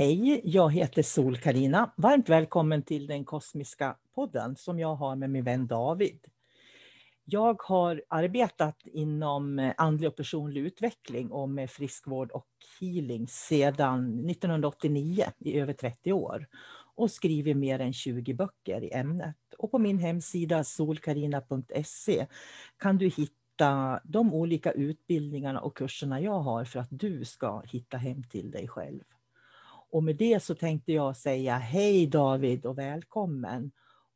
Hej, jag heter sol karina Varmt välkommen till den kosmiska podden som jag har med min vän David. Jag har arbetat inom eh, andlig och personlig utveckling och med friskvård och healing sedan 1989 i över 30 år och skrivit mer än 20 böcker i ämnet. Och på min hemsida solkarina.se kan du hitta de olika utbildningarna och kurserna jag har för att du ska hitta hem till dig själv. Och med det så tänkte jag säga hej David och välkommen.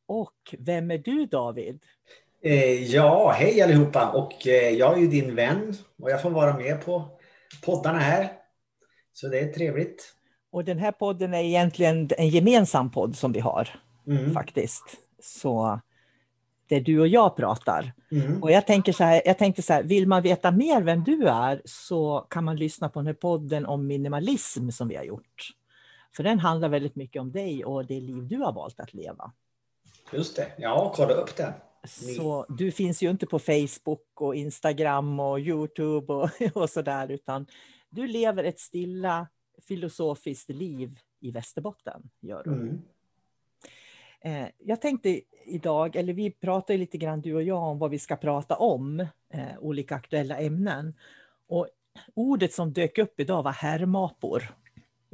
Och vem är du David? Eh, ja, hej allihopa och eh, jag är ju din vän och jag får vara med på poddarna här. Så det är trevligt. Och den här podden är egentligen en gemensam podd som vi har mm. faktiskt. Så det är du och jag pratar. Mm. Och jag tänker så här, jag tänkte så här, vill man veta mer vem du är så kan man lyssna på den här podden om minimalism som vi har gjort. För den handlar väldigt mycket om dig och det liv du har valt att leva. Just det, ja, kolla upp den. Så du finns ju inte på Facebook och Instagram och Youtube och, och sådär, utan du lever ett stilla filosofiskt liv i Västerbotten. Gör du. Mm. Eh, jag tänkte idag, eller vi pratar lite grann du och jag om vad vi ska prata om, eh, olika aktuella ämnen. Och ordet som dök upp idag var härmapor.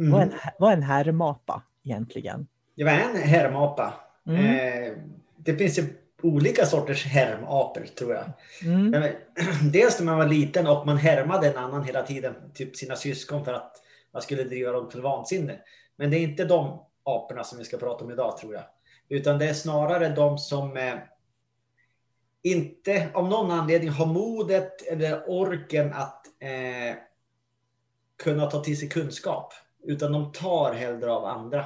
Mm. Vad, är en, vad är en härmapa egentligen? Ja, vad är en härmapa? Mm. Eh, det finns ju olika sorters härmapor tror jag. Mm. Dels när man var liten och man härmade en annan hela tiden, typ sina syskon för att man skulle driva dem till vansinne. Men det är inte de aporna som vi ska prata om idag tror jag. Utan det är snarare de som eh, inte av någon anledning har modet eller orken att eh, kunna ta till sig kunskap. Utan de tar hellre av andra.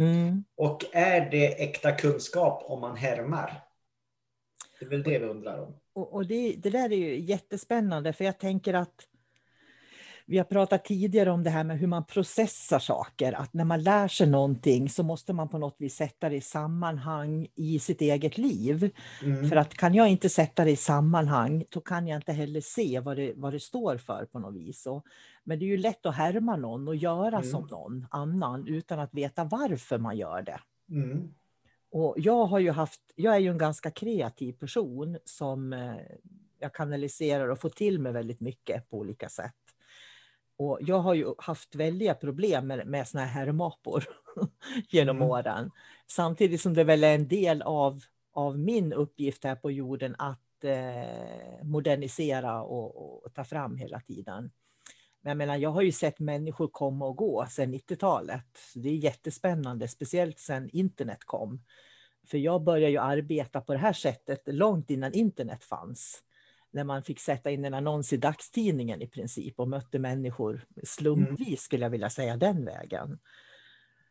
Mm. Och är det äkta kunskap om man härmar? Det är väl det vi undrar om. Och, och det, det, där är ju jättespännande, för jag tänker att vi har pratat tidigare om det här med hur man processar saker. Att när man lär sig någonting så måste man på något vis sätta det i sammanhang i sitt eget liv. Mm. För att kan jag inte sätta det i sammanhang, då kan jag inte heller se vad det, vad det står för på något vis. Och, men det är ju lätt att härma någon och göra mm. som någon annan utan att veta varför man gör det. Mm. Och jag, har ju haft, jag är ju en ganska kreativ person som eh, jag kanaliserar och får till mig väldigt mycket på olika sätt. Och jag har ju haft väldiga problem med, med såna här herrmapor genom mm. åren. Samtidigt som det väl är en del av, av min uppgift här på jorden att eh, modernisera och, och, ta fram hela tiden. Men jag menar, jag har ju sett människor komma och gå sedan 90-talet. Det är jättespännande, speciellt sedan internet kom. För jag började ju arbeta på det här sättet långt innan internet fanns när man fick sätta in en annons i dagstidningen i princip och mötte människor slumpvis mm. skulle jag vilja säga den vägen.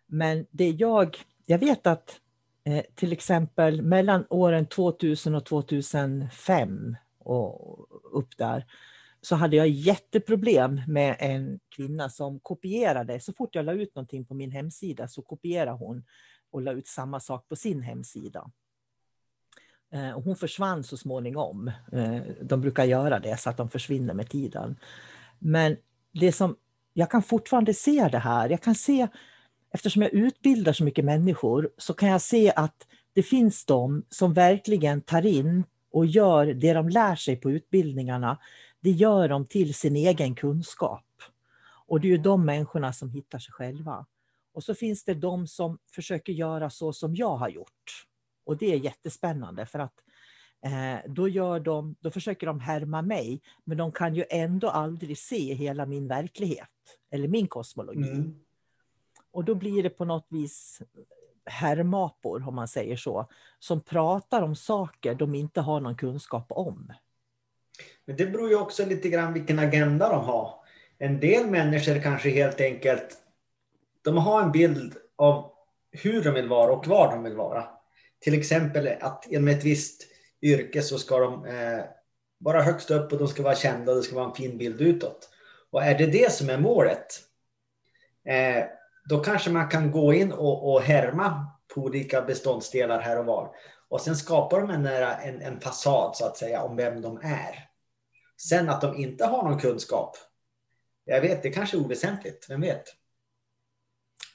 Men det jag, jag vet att eh, till exempel mellan åren 2000 och 2005 och upp där så hade jag jätteproblem med en kvinna som kopierade. Så fort jag la ut någonting på min hemsida så kopierade hon och la ut samma sak på sin hemsida. Eh, hon försvann så småningom. Eh, de brukar göra det så att de försvinner med tiden. Men det som, jag kan fortfarande se det här. Jag kan se, eftersom jag utbildar så mycket människor, så kan jag se att det finns de som verkligen tar in och gör det de lär sig på utbildningarna. Det gör de till sin egen kunskap. Och det är ju de människorna som hittar sig själva. Och så finns det de som försöker göra så som jag har gjort. Och det är jättespännande för att eh, då, gör de, då försöker de härma mig, men de kan ju ändå aldrig se hela min verklighet eller min kosmologi. Mm. Och då blir det på något vis herrmapor, om man säger så, som pratar om saker de inte har någon kunskap om. Men det beror ju också lite grann vilken agenda de har. En del människor kanske helt enkelt de har en bild av hur de vill vara och var de vill vara. Till exempel att inom ett visst yrke så ska de eh, vara högst upp och de ska vara kända och det ska vara en fin bild utåt. Och är det det som är målet, eh, då kanske man kan gå in och, och härma på olika beståndsdelar här och var. Och sen skapar de en, en, en fasad så att säga om vem de är. Sen att de inte har någon kunskap, jag vet, det kanske är oväsentligt, vem vet?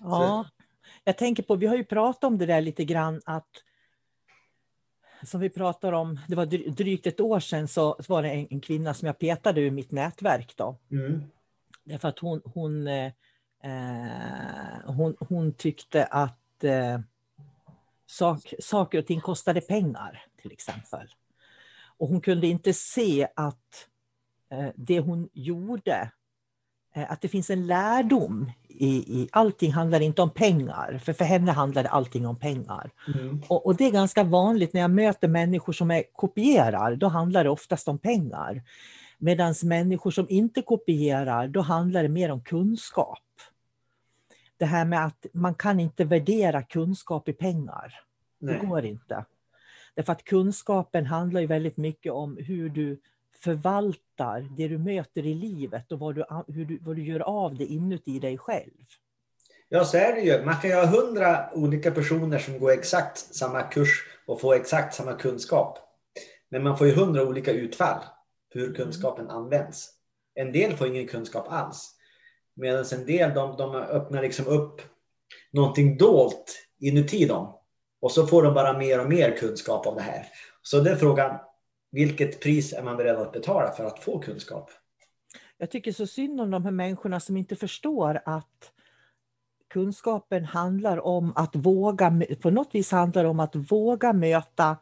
Ja, jag tänker på, vi har ju pratat om det där lite grann att som vi pratar om, det var drygt ett år sedan så var det en, en kvinna som jag petade ur mitt nätverk. Då. Mm. Därför att hon, hon, eh, hon, hon tyckte att eh, sak, saker och ting kostade pengar, till exempel. Och hon kunde inte se att eh, det hon gjorde att det finns en lärdom i, i allting handlar inte om pengar, för för henne handlade allting om pengar. Mm. Och, och, det är ganska vanligt när jag möter människor som är, kopierar, då handlar det oftast om pengar. Medan människor som inte kopierar, då handlar det mer om kunskap. Det här med att man kan inte värdera kunskap i pengar. Nej. Det går inte. Därför att kunskapen handlar ju väldigt mycket om hur du förvaltar det du möter i livet och vad du, hur du, vad du gör av det inuti dig själv. Ja, så är det ju. Man kan ju ha hundra olika personer som går exakt samma kurs och får exakt samma kunskap. Men man får ju hundra olika utfall hur kunskapen används. En del får ingen kunskap alls. Medan en del de, de öppnar liksom upp någonting dolt inuti dem. Och så får de bara mer och mer kunskap om det här. Så är frågan, vilket pris är man beredd att betala för att få kunskap? Jag tycker så synd om de här människorna som inte förstår att kunskapen handlar om att våga, på något vis handlar om att våga möta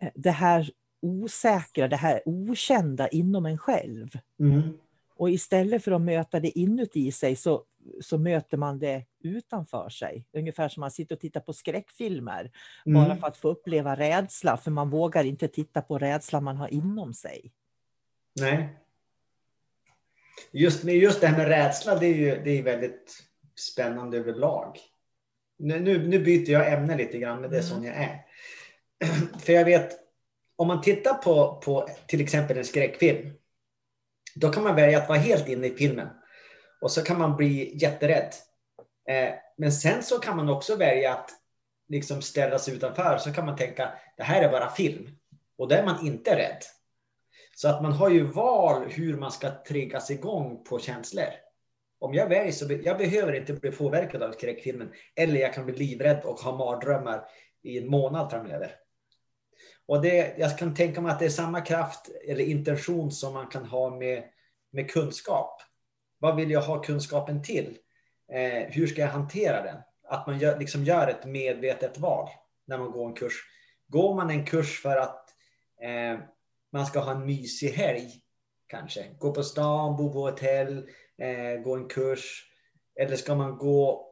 eh, det här osäkra, det här okända inom en själv. Mm. Och istället för att möta det inuti sig så, så möter man det utanför sig. Ungefär som man sitter och tittar på skräckfilmer. Mm. Bara för att få uppleva rädsla, för man vågar inte titta på rädsla man har inom sig. Nej. Just, just det här med rädsla, det är ju det är väldigt spännande överlag. Nu, nu byter jag ämne lite grann, men det är mm. sån jag är. För jag vet, om man tittar på, på till exempel en skräckfilm, då kan man välja att vara helt inne i filmen. Och så kan man bli jätterädd. Eh, men sen så kan man också välja att liksom ställa sig utanför. Så kan man tänka, det här är bara film. Och då är man inte rädd. Så att man har ju val hur man ska triggas igång på känslor. Om jag väljer så jag behöver inte bli påverkad av skräckfilmen. Eller jag kan bli livrädd och ha mardrömmar i en månad framöver. Och det, jag kan tänka mig att det är samma kraft eller intention som man kan ha med, med kunskap. Vad vill jag ha kunskapen till? Eh, hur ska jag hantera den? Att man gör, liksom gör ett medvetet val när man går en kurs. Går man en kurs för att eh, man ska ha en mysig helg, kanske. Gå på stan, bo på hotell, eh, gå en kurs. Eller ska man gå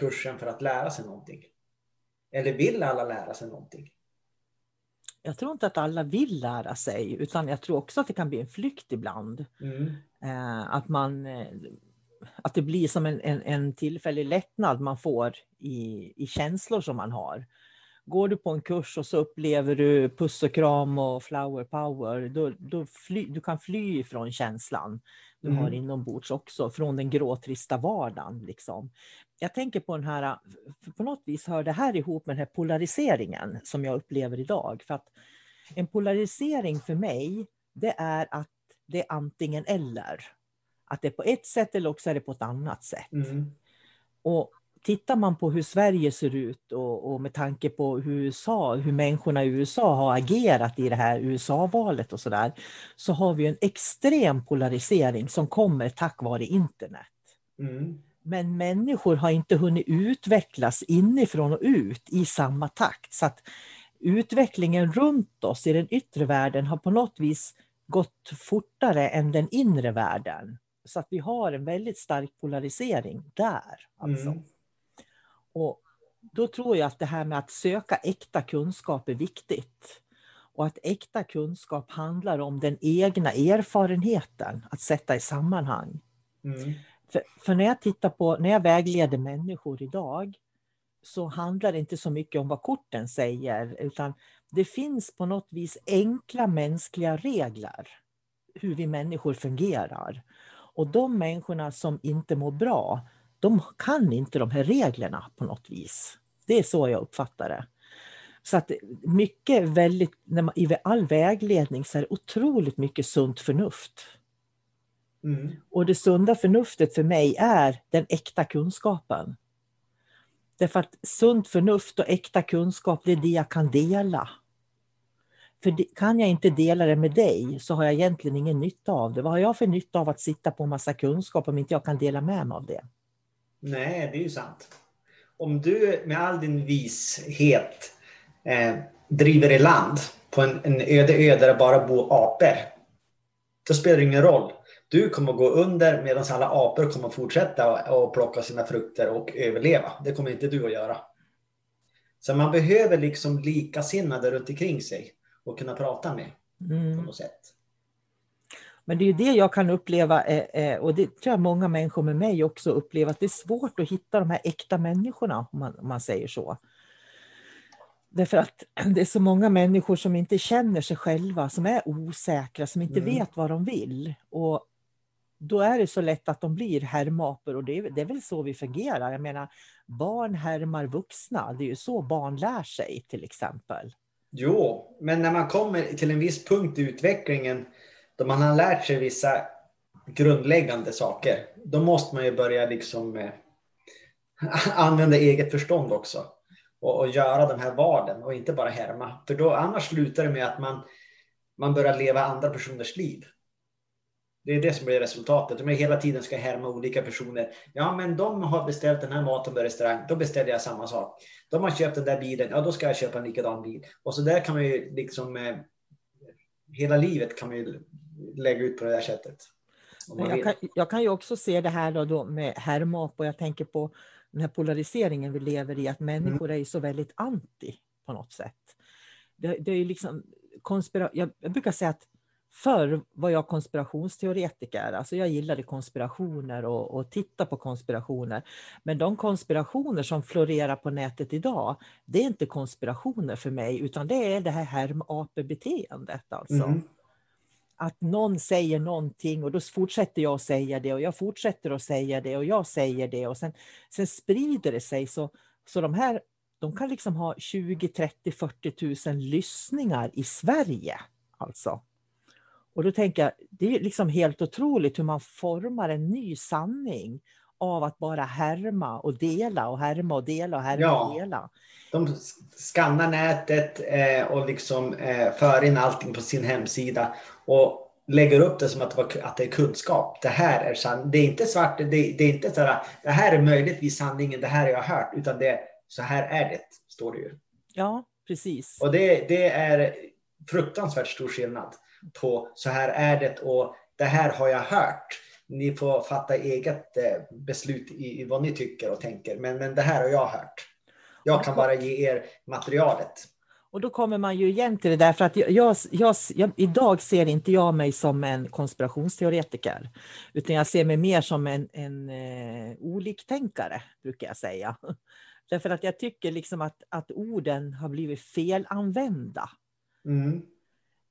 kursen för att lära sig någonting? Eller vill alla lära sig någonting? Jag tror inte att alla vill lära sig, utan jag tror också att det kan bli en flykt ibland. Mm. Eh, att, man, eh, att det blir som en, en, en tillfällig lättnad man får i, i känslor som man har. Går du på en kurs och så upplever du puss och kram och flower power, då, då fly, du kan fly ifrån känslan du mm. har inombords också, från den gråtrista vardagen. Liksom. Jag tänker på den här, på något vis hör det här ihop med den här polariseringen som jag upplever idag. För att en polarisering för mig, det är att det är antingen eller. Att det är på ett sätt eller också är det på ett annat sätt. Mm. Och tittar man på hur Sverige ser ut och, och, med tanke på hur, USA, hur människorna i USA har agerat i det här USA-valet och sådär, så har vi en extrem polarisering som kommer tack vare internet. Mm. Men människor har inte hunnit utvecklas inifrån och ut i samma takt. Så att utvecklingen runt oss i den yttre världen har på något vis gått fortare än den inre världen. Så att vi har en väldigt stark polarisering där. Alltså. Mm. Och då tror jag att det här med att söka äkta kunskap är viktigt. Och att äkta kunskap handlar om den egna erfarenheten, att sätta i sammanhang. Mm. För, för, när jag tittar på, när jag vägleder människor idag, så handlar det inte så mycket om vad korten säger, utan det finns på något vis enkla mänskliga regler, hur vi människor fungerar. Och de människorna som inte mår bra, de kan inte de här reglerna på något vis. Det är så jag uppfattar det. Så att mycket väldigt, när man, i all vägledning så är det otroligt mycket sunt förnuft. Mm. Och det sunda förnuftet för mig är den äkta kunskapen. Därför att sunt förnuft och äkta kunskap, det är det jag kan dela. För kan jag inte dela det med dig så har jag egentligen ingen nytta av det. Vad har jag för nytta av att sitta på en massa kunskap om inte jag kan dela med mig av det? Nej, det är ju sant. Om du med all din vishet eh, driver i land på en, en öde ö där det bara bor apor, då spelar det ingen roll. Du kommer att gå under medan alla apor kommer att fortsätta och plocka sina frukter och överleva. Det kommer inte du att göra. Så man behöver liksom likasinnade runt omkring sig och kunna prata med mm. på något sätt. Men det är ju det jag kan uppleva, eh, eh, och det tror jag många människor med mig också upplever, att det är svårt att hitta de här äkta människorna, om man, om man säger så. Därför att det är så många människor som inte känner sig själva, som är osäkra, som inte mm. vet vad de vill. Och då är det så lätt att de blir härmapor och det är, det är väl så vi fungerar. Jag menar, barn härmar vuxna, det är ju så barn lär sig till exempel. Jo, men när man kommer till en viss punkt i utvecklingen då man har lärt sig vissa grundläggande saker, då måste man ju börja liksom eh, använda eget förstånd också och, och, göra de här valen och inte bara härma. För då annars slutar det med att man, man börjar leva andra personers liv. Det är det som blir resultatet. Om jag hela tiden ska härma olika personer. Ja, men de har beställt den här maten på restaurang. Då beställer jag samma sak. De har köpt den där bilen. Ja, då ska jag köpa en likadan bil. Och så där kan man ju liksom eh, hela livet kan man ju lägga ut på det där sättet. Jag kan, jag kan ju också se det här då, då med härmap och jag tänker på den här polariseringen vi lever i, att människor är så väldigt anti på något sätt. Det, det är ju liksom konspira jag, jag brukar säga att Förr var jag konspirationsteoretiker. Alltså jag gillade konspirationer och, och titta på konspirationer. Men de konspirationer som florerar på nätet idag, det är inte konspirationer för mig, utan det är det här härmapebeteendet. Alltså. Mm. Att någon säger någonting och då fortsätter jag att säga det och jag fortsätter att säga det och jag säger det och sen, sen sprider det sig. Så, så de här de kan liksom ha 20, 30, 40 000 lyssningar i Sverige. Alltså. Och då tänker jag, det är liksom helt otroligt hur man formar en ny sanning av att bara härma och dela och härma och dela och härma ja, och dela. De skannar nätet eh, och liksom eh, för in allting på sin hemsida och lägger upp det som att, det är kunskap. Det här är sant. Det är inte svart, det, är inte så här, det här är möjligtvis sanningen, det här har jag hört, utan det så här är det, står det ju. Ja, precis. Och det, det är fruktansvärt stor skillnad på så här är det och det här har jag hört. Ni får fatta eget eh, beslut i, i vad ni tycker och tänker, men, men det här har jag hört. Jag kan bara ge er materialet. Och då kommer man ju igen till det där, för att jag, jag, jag, jag, idag ser inte jag mig som en konspirationsteoretiker, utan jag ser mig mer som en, en eh, oliktänkare, brukar jag säga. Därför att jag tycker liksom att, att orden har blivit felanvända. Mm.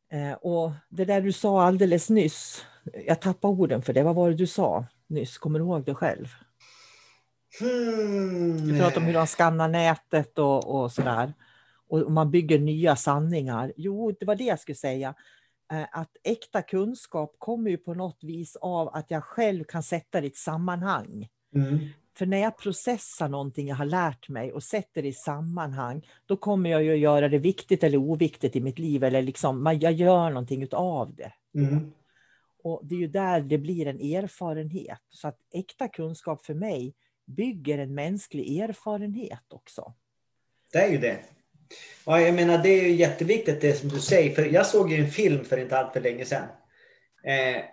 Eh, och det där du sa alldeles nyss, jag tappade orden för det, vad var det du sa nyss? Kommer du ihåg det själv? Mm. Du pratade om hur de skannar nätet och, och sådär. Och man bygger nya sanningar. Jo, det var det jag skulle säga. Eh, att äkta kunskap kommer ju på något vis av att jag själv kan sätta det i ett sammanhang. Mm. För när jag processar någonting jag har lärt mig och sätter det i sammanhang, då kommer jag ju att göra det viktigt eller oviktigt i mitt liv, eller liksom, jag gör någonting utav det. Mm. Och det är ju där det blir en erfarenhet. Så att äkta kunskap för mig bygger en mänsklig erfarenhet också. Det är ju det. Ja, jag menar, det är ju jätteviktigt det som du säger, för jag såg ju en film för inte allt för länge sedan. Eh,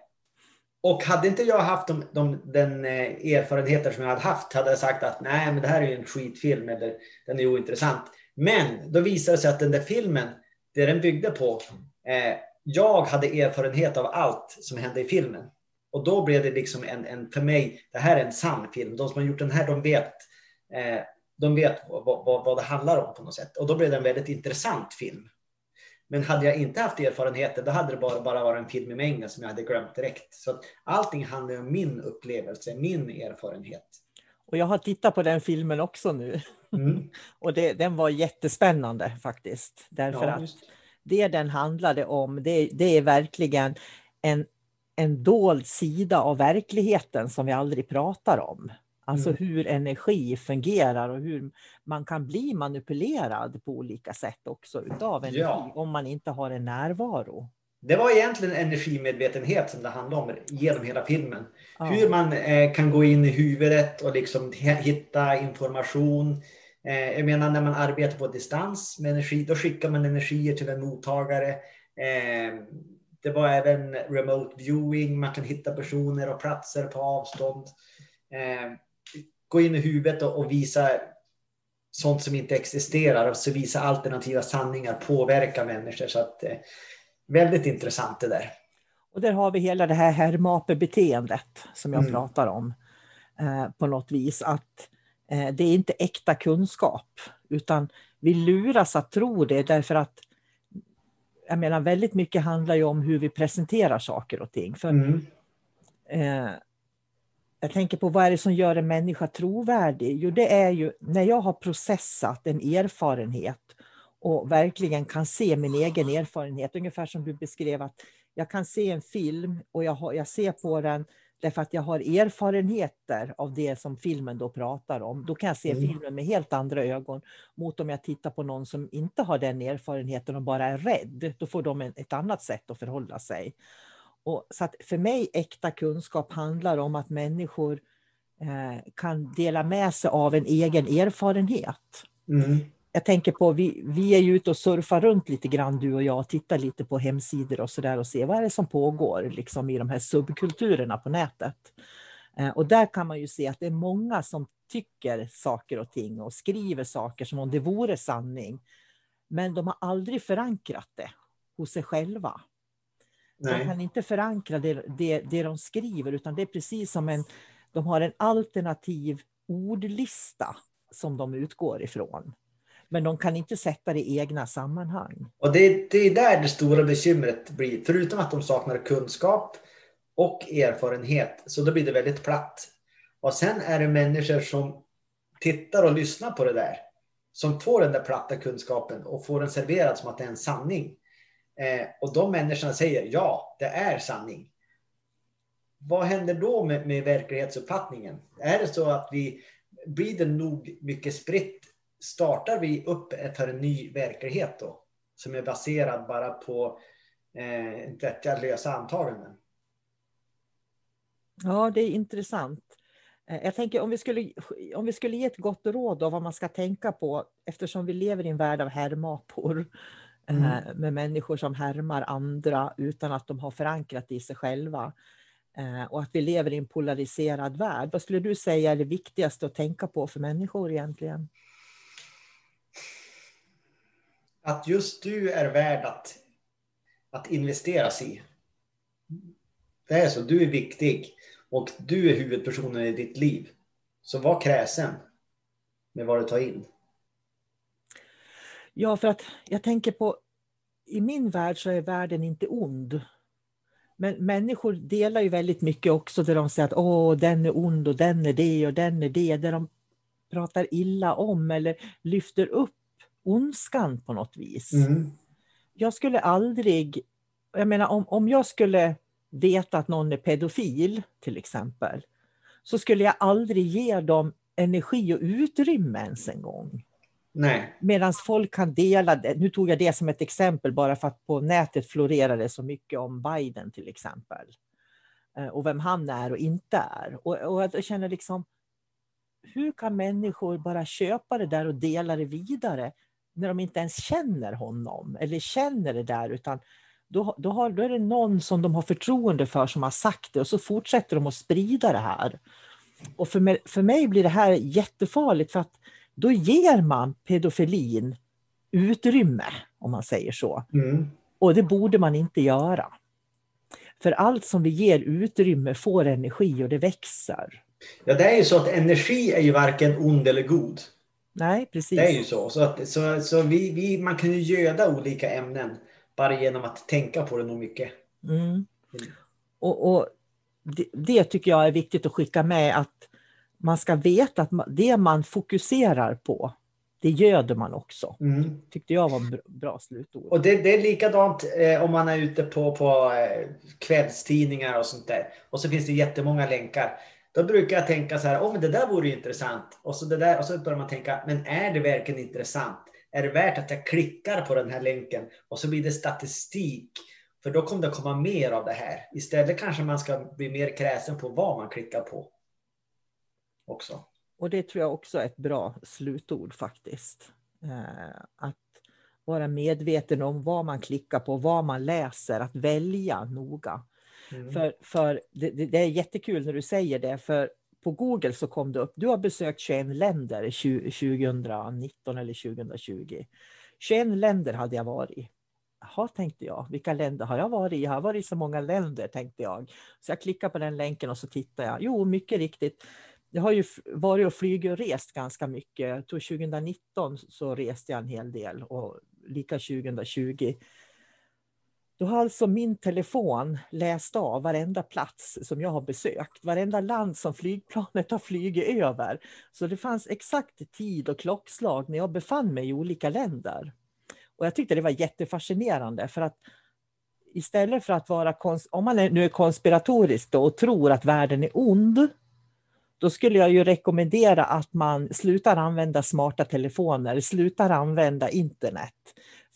och hade inte jag haft de, de, den eh, erfarenheten som jag hade haft hade jag sagt att nej, men det här är ju en skitfilm eller den är ointressant. Men då visade det sig att den där filmen, det den byggde på, eh, jag hade erfarenhet av allt som hände i filmen. Och då blev det liksom en, en för mig, det här är en sann film. De som har gjort den här, de vet, eh, de vet vad, vad, vad det handlar om på något sätt. Och då blev det en väldigt intressant film. Men hade jag inte haft erfarenheter, då hade det bara, bara varit en film i mängden som jag hade glömt direkt. Så att allting handlar om min upplevelse, min erfarenhet. Och jag har tittat på den filmen också nu. Mm. och det, den var jättespännande faktiskt. Därför ja, att det den handlade om, det, det är verkligen en, en dold sida av verkligheten som vi aldrig pratar om. Alltså mm. hur energi fungerar och hur man kan bli manipulerad på olika sätt också utav energi ja. om man inte har en närvaro. Det var egentligen energimedvetenhet som det handlade om genom hela filmen. Ja. Hur man eh, kan gå in i huvudet och liksom hitta information. Eh, jag menar när man arbetar på distans med energi, då skickar man energier till en mottagare. Eh, det var även remote viewing, man kan hitta personer och platser på avstånd. Gå in i huvudet och, och visa sånt som inte existerar, alltså visa alternativa sanningar, påverka människor. Så att, eh, väldigt intressant det där. Och där har vi hela det här hermapebeteendet som jag mm. pratar om eh, på något vis. Att eh, det är inte äkta kunskap, utan vi luras att tro det därför att jag menar, väldigt mycket handlar ju om hur vi presenterar saker och ting. För, mm. eh, jag tänker på vad är det som gör en människa trovärdig? Jo, det är ju när jag har processat en erfarenhet och verkligen kan se min egen erfarenhet, ungefär som du beskrev att jag kan se en film och jag, har, jag ser på den därför att jag har erfarenheter av det som filmen då pratar om. Då kan jag se mm. filmen med helt andra ögon mot om jag tittar på någon som inte har den erfarenheten och bara är rädd. Då får de ett annat sätt att förhålla sig. Och så att för mig äkta kunskap handlar om att människor eh, kan dela med sig av en egen erfarenhet. Mm. Jag tänker på, vi, vi är ju ute och surfar runt lite grann du och jag, tittar lite på hemsidor och sådär och ser vad är det som pågår liksom i de här subkulturerna på nätet. Eh, och där kan man ju se att det är många som tycker saker och ting och skriver saker som om det vore sanning. Men de har aldrig förankrat det hos sig själva. Nej. De kan inte förankra det, det, det de skriver, utan det är precis som en... De har en alternativ ordlista som de utgår ifrån. Men de kan inte sätta det i egna sammanhang. Och det, det är där det stora bekymret blir. Förutom att de saknar kunskap och erfarenhet, så då blir det väldigt platt. Och sen är det människor som tittar och lyssnar på det där, som får den där platta kunskapen och får den serverad som att det är en sanning. Eh, och de människorna säger ja, det är sanning. Vad händer då med, med verklighetsuppfattningen? Är det så att vi blir det nog mycket spritt? Startar vi upp för en ny verklighet då? Som är baserad bara på eh, lösa antaganden? Ja, det är intressant. Eh, jag tänker om vi, skulle, om vi skulle ge ett gott råd om vad man ska tänka på eftersom vi lever i en värld av härmapor mm. Eh, med människor som härmar andra utan att de har förankrat i sig själva. Eh, och att vi lever i en polariserad värld. Vad skulle du säga är det viktigaste att tänka på för människor egentligen? Att just du är värd att, att investeras i. Det är så, du är viktig och du är huvudpersonen i ditt liv. Så var kräsen med vad du tar in. Ja, för att jag tänker på, i min värld så är världen inte ond. Men människor delar ju väldigt mycket också där de säger att Åh, den är ond och den är det och den är det. Där de pratar illa om eller lyfter upp ondskan på något vis. Mm. Jag skulle aldrig, jag menar om, om jag skulle veta att någon är pedofil till exempel, så skulle jag aldrig ge dem energi och utrymme ens en gång. Medan folk kan dela det. Nu tog jag det som ett exempel bara för att på nätet florerar det så mycket om Biden till exempel. Eh, och vem han är och inte är. Och, och jag känner liksom, hur kan människor bara köpa det där och dela det vidare när de inte ens känner honom eller känner det där utan då, då, har, då är det någon som de har förtroende för som har sagt det och så fortsätter de att sprida det här. Och för mig, för mig blir det här jättefarligt för att då ger man pedofilin utrymme, om man säger så. Mm. Och det borde man inte göra. För allt som vi ger utrymme får energi och det växer. Ja, det är ju så att energi är ju varken ond eller god. Nej, precis. Det är ju så. Så, att, så, så vi, vi, man kan ju göda olika ämnen bara genom att tänka på det nog mycket. Mm. Mm. Och, och det, det, tycker jag är viktigt att skicka med att man ska veta att det man fokuserar på, det göder man också. Mm. Tyckte jag var en bra slutord. Och det, det är likadant eh, om man är ute på, på eh, kvällstidningar och sånt där. Och så finns det jättemånga länkar. Då brukar jag tänka så här, oh, men det där vore intressant. Och så, det där, och så börjar man tänka, men är det verkligen intressant? Är det värt att jag klickar på den här länken? Och så blir det statistik. För då kommer det komma mer av det här. Istället kanske man ska bli mer kräsen på vad man klickar på också. Och det tror jag också är ett bra slutord faktiskt. Eh, att vara medveten om vad man klickar på, vad man läser, att välja noga. Mm. För, för det, det, är jättekul när du säger det, för på Google så kom det upp, du har besökt 21 länder 2019 eller 2020. 21 länder hade jag varit i. Jaha, tänkte jag. Vilka länder har jag varit i? Jag har varit i så många länder, tänkte jag. Så jag klickar på den länken och så tittar jag. Jo, mycket riktigt jag har ju varit och flugit och rest ganska mycket. Jag tror 2019 så reste jag en hel del och lika 2020. Då har alltså min telefon läst av varenda plats som jag har besökt, varenda land som flygplanet har flugit över. Så det fanns exakt tid och klockslag när jag befann mig i olika länder. Och jag tyckte det var jättefascinerande för att istället för att vara, om man nu är konspiratorisk och tror att världen är ond, då skulle jag ju rekommendera att man slutar använda smarta telefoner, slutar använda internet.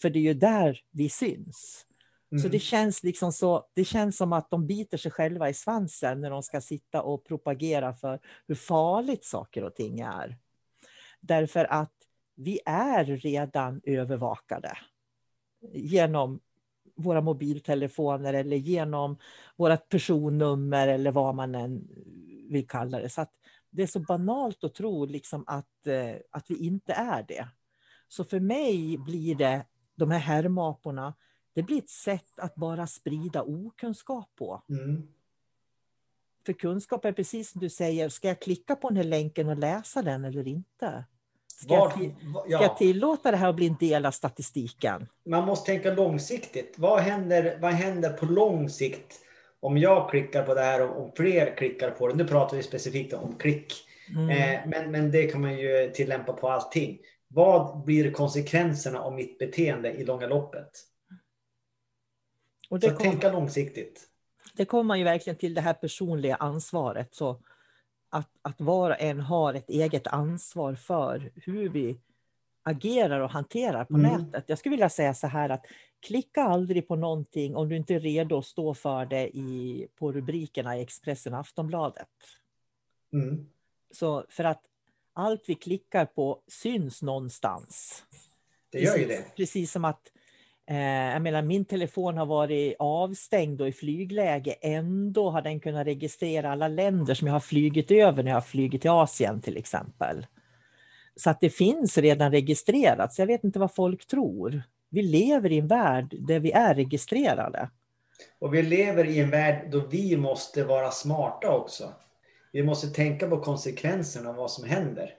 För det är ju där vi syns. Mm. Så det känns, liksom så, det känns som att de biter sig själva i svansen när de ska sitta och propagera för hur farligt saker och ting är. Därför att vi är redan övervakade genom våra mobiltelefoner eller genom vårt personnummer eller vad man än vill kalla det. Så det är så banalt att tro liksom att, eh, att vi inte är det. Så för mig blir det de här härmaporna det blir ett sätt att bara sprida okunskap på. Mm. För kunskap är precis som du säger, ska jag klicka på den här länken och läsa den eller inte? Ska, Var, jag, ska ja. jag tillåta det här att bli en del av statistiken? Man måste tänka långsiktigt. Vad händer, vad händer på lång sikt om jag klickar på det här och fler klickar på det? Nu pratar vi specifikt om klick. Mm. Eh, men, men det kan man ju tillämpa på allting. Vad blir konsekvenserna av mitt beteende i långa loppet? Och det Så kom, tänka långsiktigt. Det kommer man ju verkligen till det här personliga ansvaret. Så att, att var och en har ett eget ansvar för hur vi agerar och hanterar på mm. nätet. Jag skulle vilja säga så här att klicka aldrig på någonting om du inte är redo att stå för det i, på rubrikerna i Expressen och Aftonbladet. Mm. Så för att allt vi klickar på syns någonstans. Det gör ju det. Precis som att Eh, jag menar, min telefon har varit avstängd och i flygläge. Ändå har den kunnat registrera alla länder som jag har flugit över när jag har flugit till Asien till exempel. Så att det finns redan registrerat. Så jag vet inte vad folk tror. Vi lever i en värld där vi är registrerade. Och vi lever i en värld då vi måste vara smarta också. Vi måste tänka på konsekvenserna av vad som händer.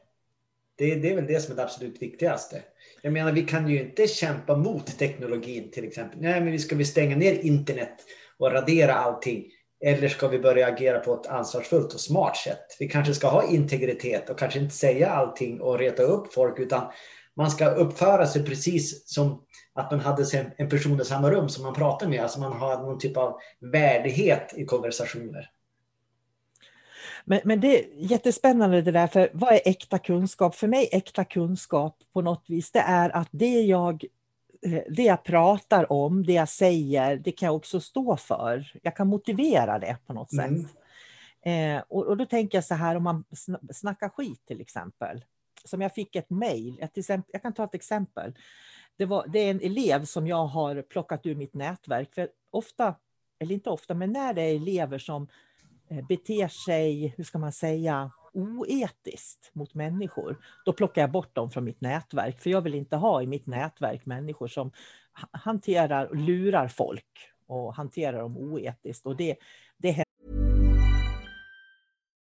Det, det är väl det som är det absolut viktigaste. Jag menar, vi kan ju inte kämpa mot teknologin till exempel. Nej, men vi ska vi stänga ner internet och radera allting? Eller ska vi börja agera på ett ansvarsfullt och smart sätt? Vi kanske ska ha integritet och kanske inte säga allting och reta upp folk, utan man ska uppföra sig precis som att man hade en person i samma rum som man pratar med. Alltså man har någon typ av värdighet i konversationer. Men, men det är jättespännande det där, för vad är äkta kunskap? För mig äkta kunskap på något vis, det är att det jag, eh, det jag pratar om, det jag säger, det kan jag också stå för. Jag kan motivera det på något mm. sätt. Eh, och, och, då tänker jag så här om man snackar skit till exempel. Som jag fick ett mejl, jag kan ta ett exempel. Det, var, det är en elev som jag har plockat ur mitt nätverk. För ofta, eller inte ofta, men när det är elever som eh, beter sig, hur ska man säga, oetiskt mot människor, då plockar jag bort dem från mitt nätverk. För jag vill inte ha i mitt nätverk människor som hanterar och lurar folk och hanterar dem oetiskt. Och det, det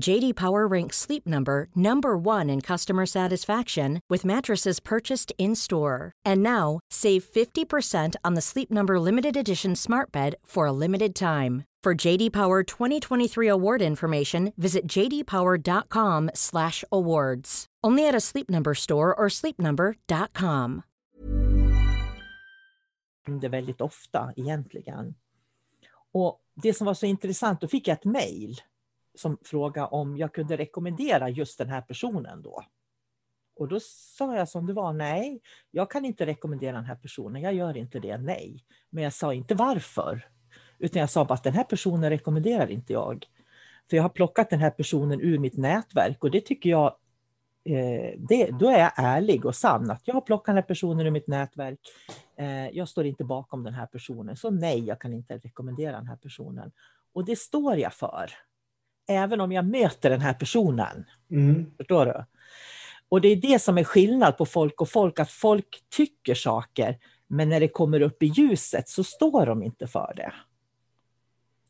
JD Power ranks Sleep Number number 1 in customer satisfaction with mattresses purchased in-store. And now, save 50% on the Sleep Number limited edition Smart Bed for a limited time. For JD Power 2023 award information, visit jdpower.com/awards. Only at a Sleep Number store or sleepnumber.com. Det väldigt ofta egentligen. Och det som var så intressant, då fick jag ett mejl som frågade om jag kunde rekommendera just den här personen då. Och då sa jag som det var, nej, jag kan inte rekommendera den här personen, jag gör inte det, nej. Men jag sa inte varför, utan jag sa bara att den här personen rekommenderar inte jag. För jag har plockat den här personen ur mitt nätverk och det tycker jag, eh, det, då är jag ärlig och sann att jag har plockat den här personen ur mitt nätverk. Eh, jag står inte bakom den här personen, så nej, jag kan inte rekommendera den här personen. Och det står jag för. Även om jag möter den här personen. Mm. Förstår du? Och det är det som är skillnad på folk och folk, att folk tycker saker, men när det kommer upp i ljuset så står de inte för det.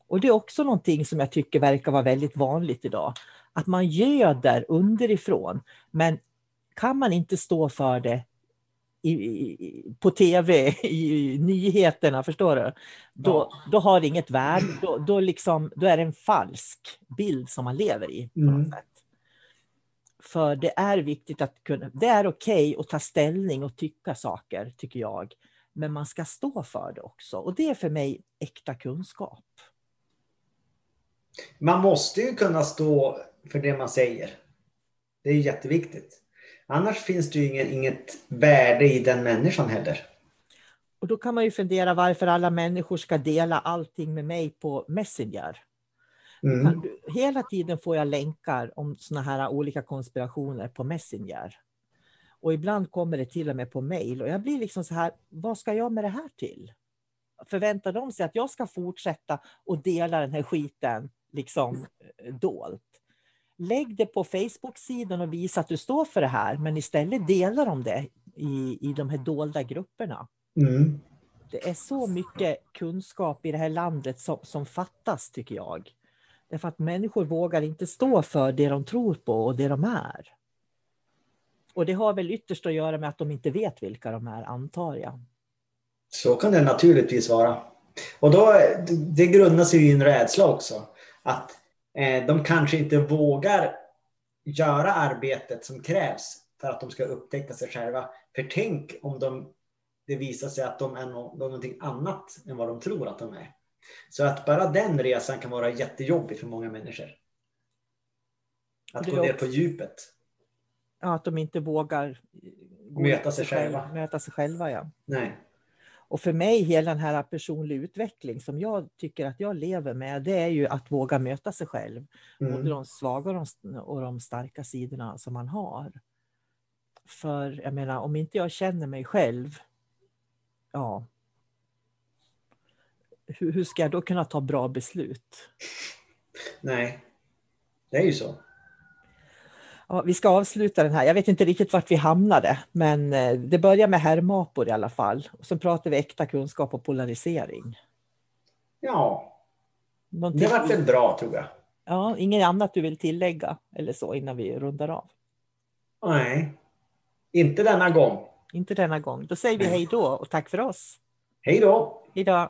Och det är också någonting som jag tycker verkar vara väldigt vanligt idag. Att man göder underifrån, men kan man inte stå för det i, i, på tv, i nyheterna, förstår du? Då, ja. då har det inget värde. Då, då, liksom, då är det en falsk bild som man lever i. Mm. För det är viktigt att kunna, det är okej okay att ta ställning och tycka saker, tycker jag. Men man ska stå för det också. Och det är för mig äkta kunskap. Man måste ju kunna stå för det man säger. Det är jätteviktigt. Annars finns det ju inget, inget värde i den människan heller. Och då kan man ju fundera varför alla människor ska dela allting med mig på Messenger. Mm. hela tiden får jag länkar om såna här olika konspirationer på Messenger. Och ibland kommer det till och med på mail och jag blir liksom så här, vad ska jag med det här till? Förväntar de sig att jag ska fortsätta och dela den här skiten liksom eh, dolt? Lägg det på Facebook-sidan och visa att du står för det här, men istället dela de det i, i de här dolda grupperna. Mm. Det är så mycket kunskap i det här landet som, som fattas, tycker jag. Därför att människor vågar inte stå för det de tror på och det de är. Och det har väl ytterst att göra med att de inte vet vilka de är, antar jag. Så kan det naturligtvis vara. Och då, det grundar sig i en rädsla också. Att de kanske inte vågar göra arbetet som krävs för att de ska upptäcka sig själva. För tänk om de, det visar sig att de är no, någonting annat än vad de tror att de är. Så att bara den resan kan vara jättejobbig för många människor. Att gå ner på djupet. Ja, att de inte vågar möta sig själva. själva. Möta sig själva, ja. Nej. Och för mig, hela den här personlig utveckling som jag tycker att jag lever med, det är ju att våga möta sig själv. Mm. Både de svaga och de starka sidorna som man har. För jag menar, om inte jag känner mig själv, ja, hur, hur ska jag då kunna ta bra beslut? Nej, det är ju så. Ja, vi ska avsluta den här. Jag vet inte riktigt vart vi hamnade, men eh, det börjar med herrmapor i alla fall. Och så pratar vi äkta kunskap och polarisering. Ja, Någonting... det vart väl bra tror jag. Ja, inget annat du vill tillägga eller så innan vi rundar av? Nej, inte denna gång. Inte denna gång. Då säger vi hej då och tack för oss. Hej då. Hej då.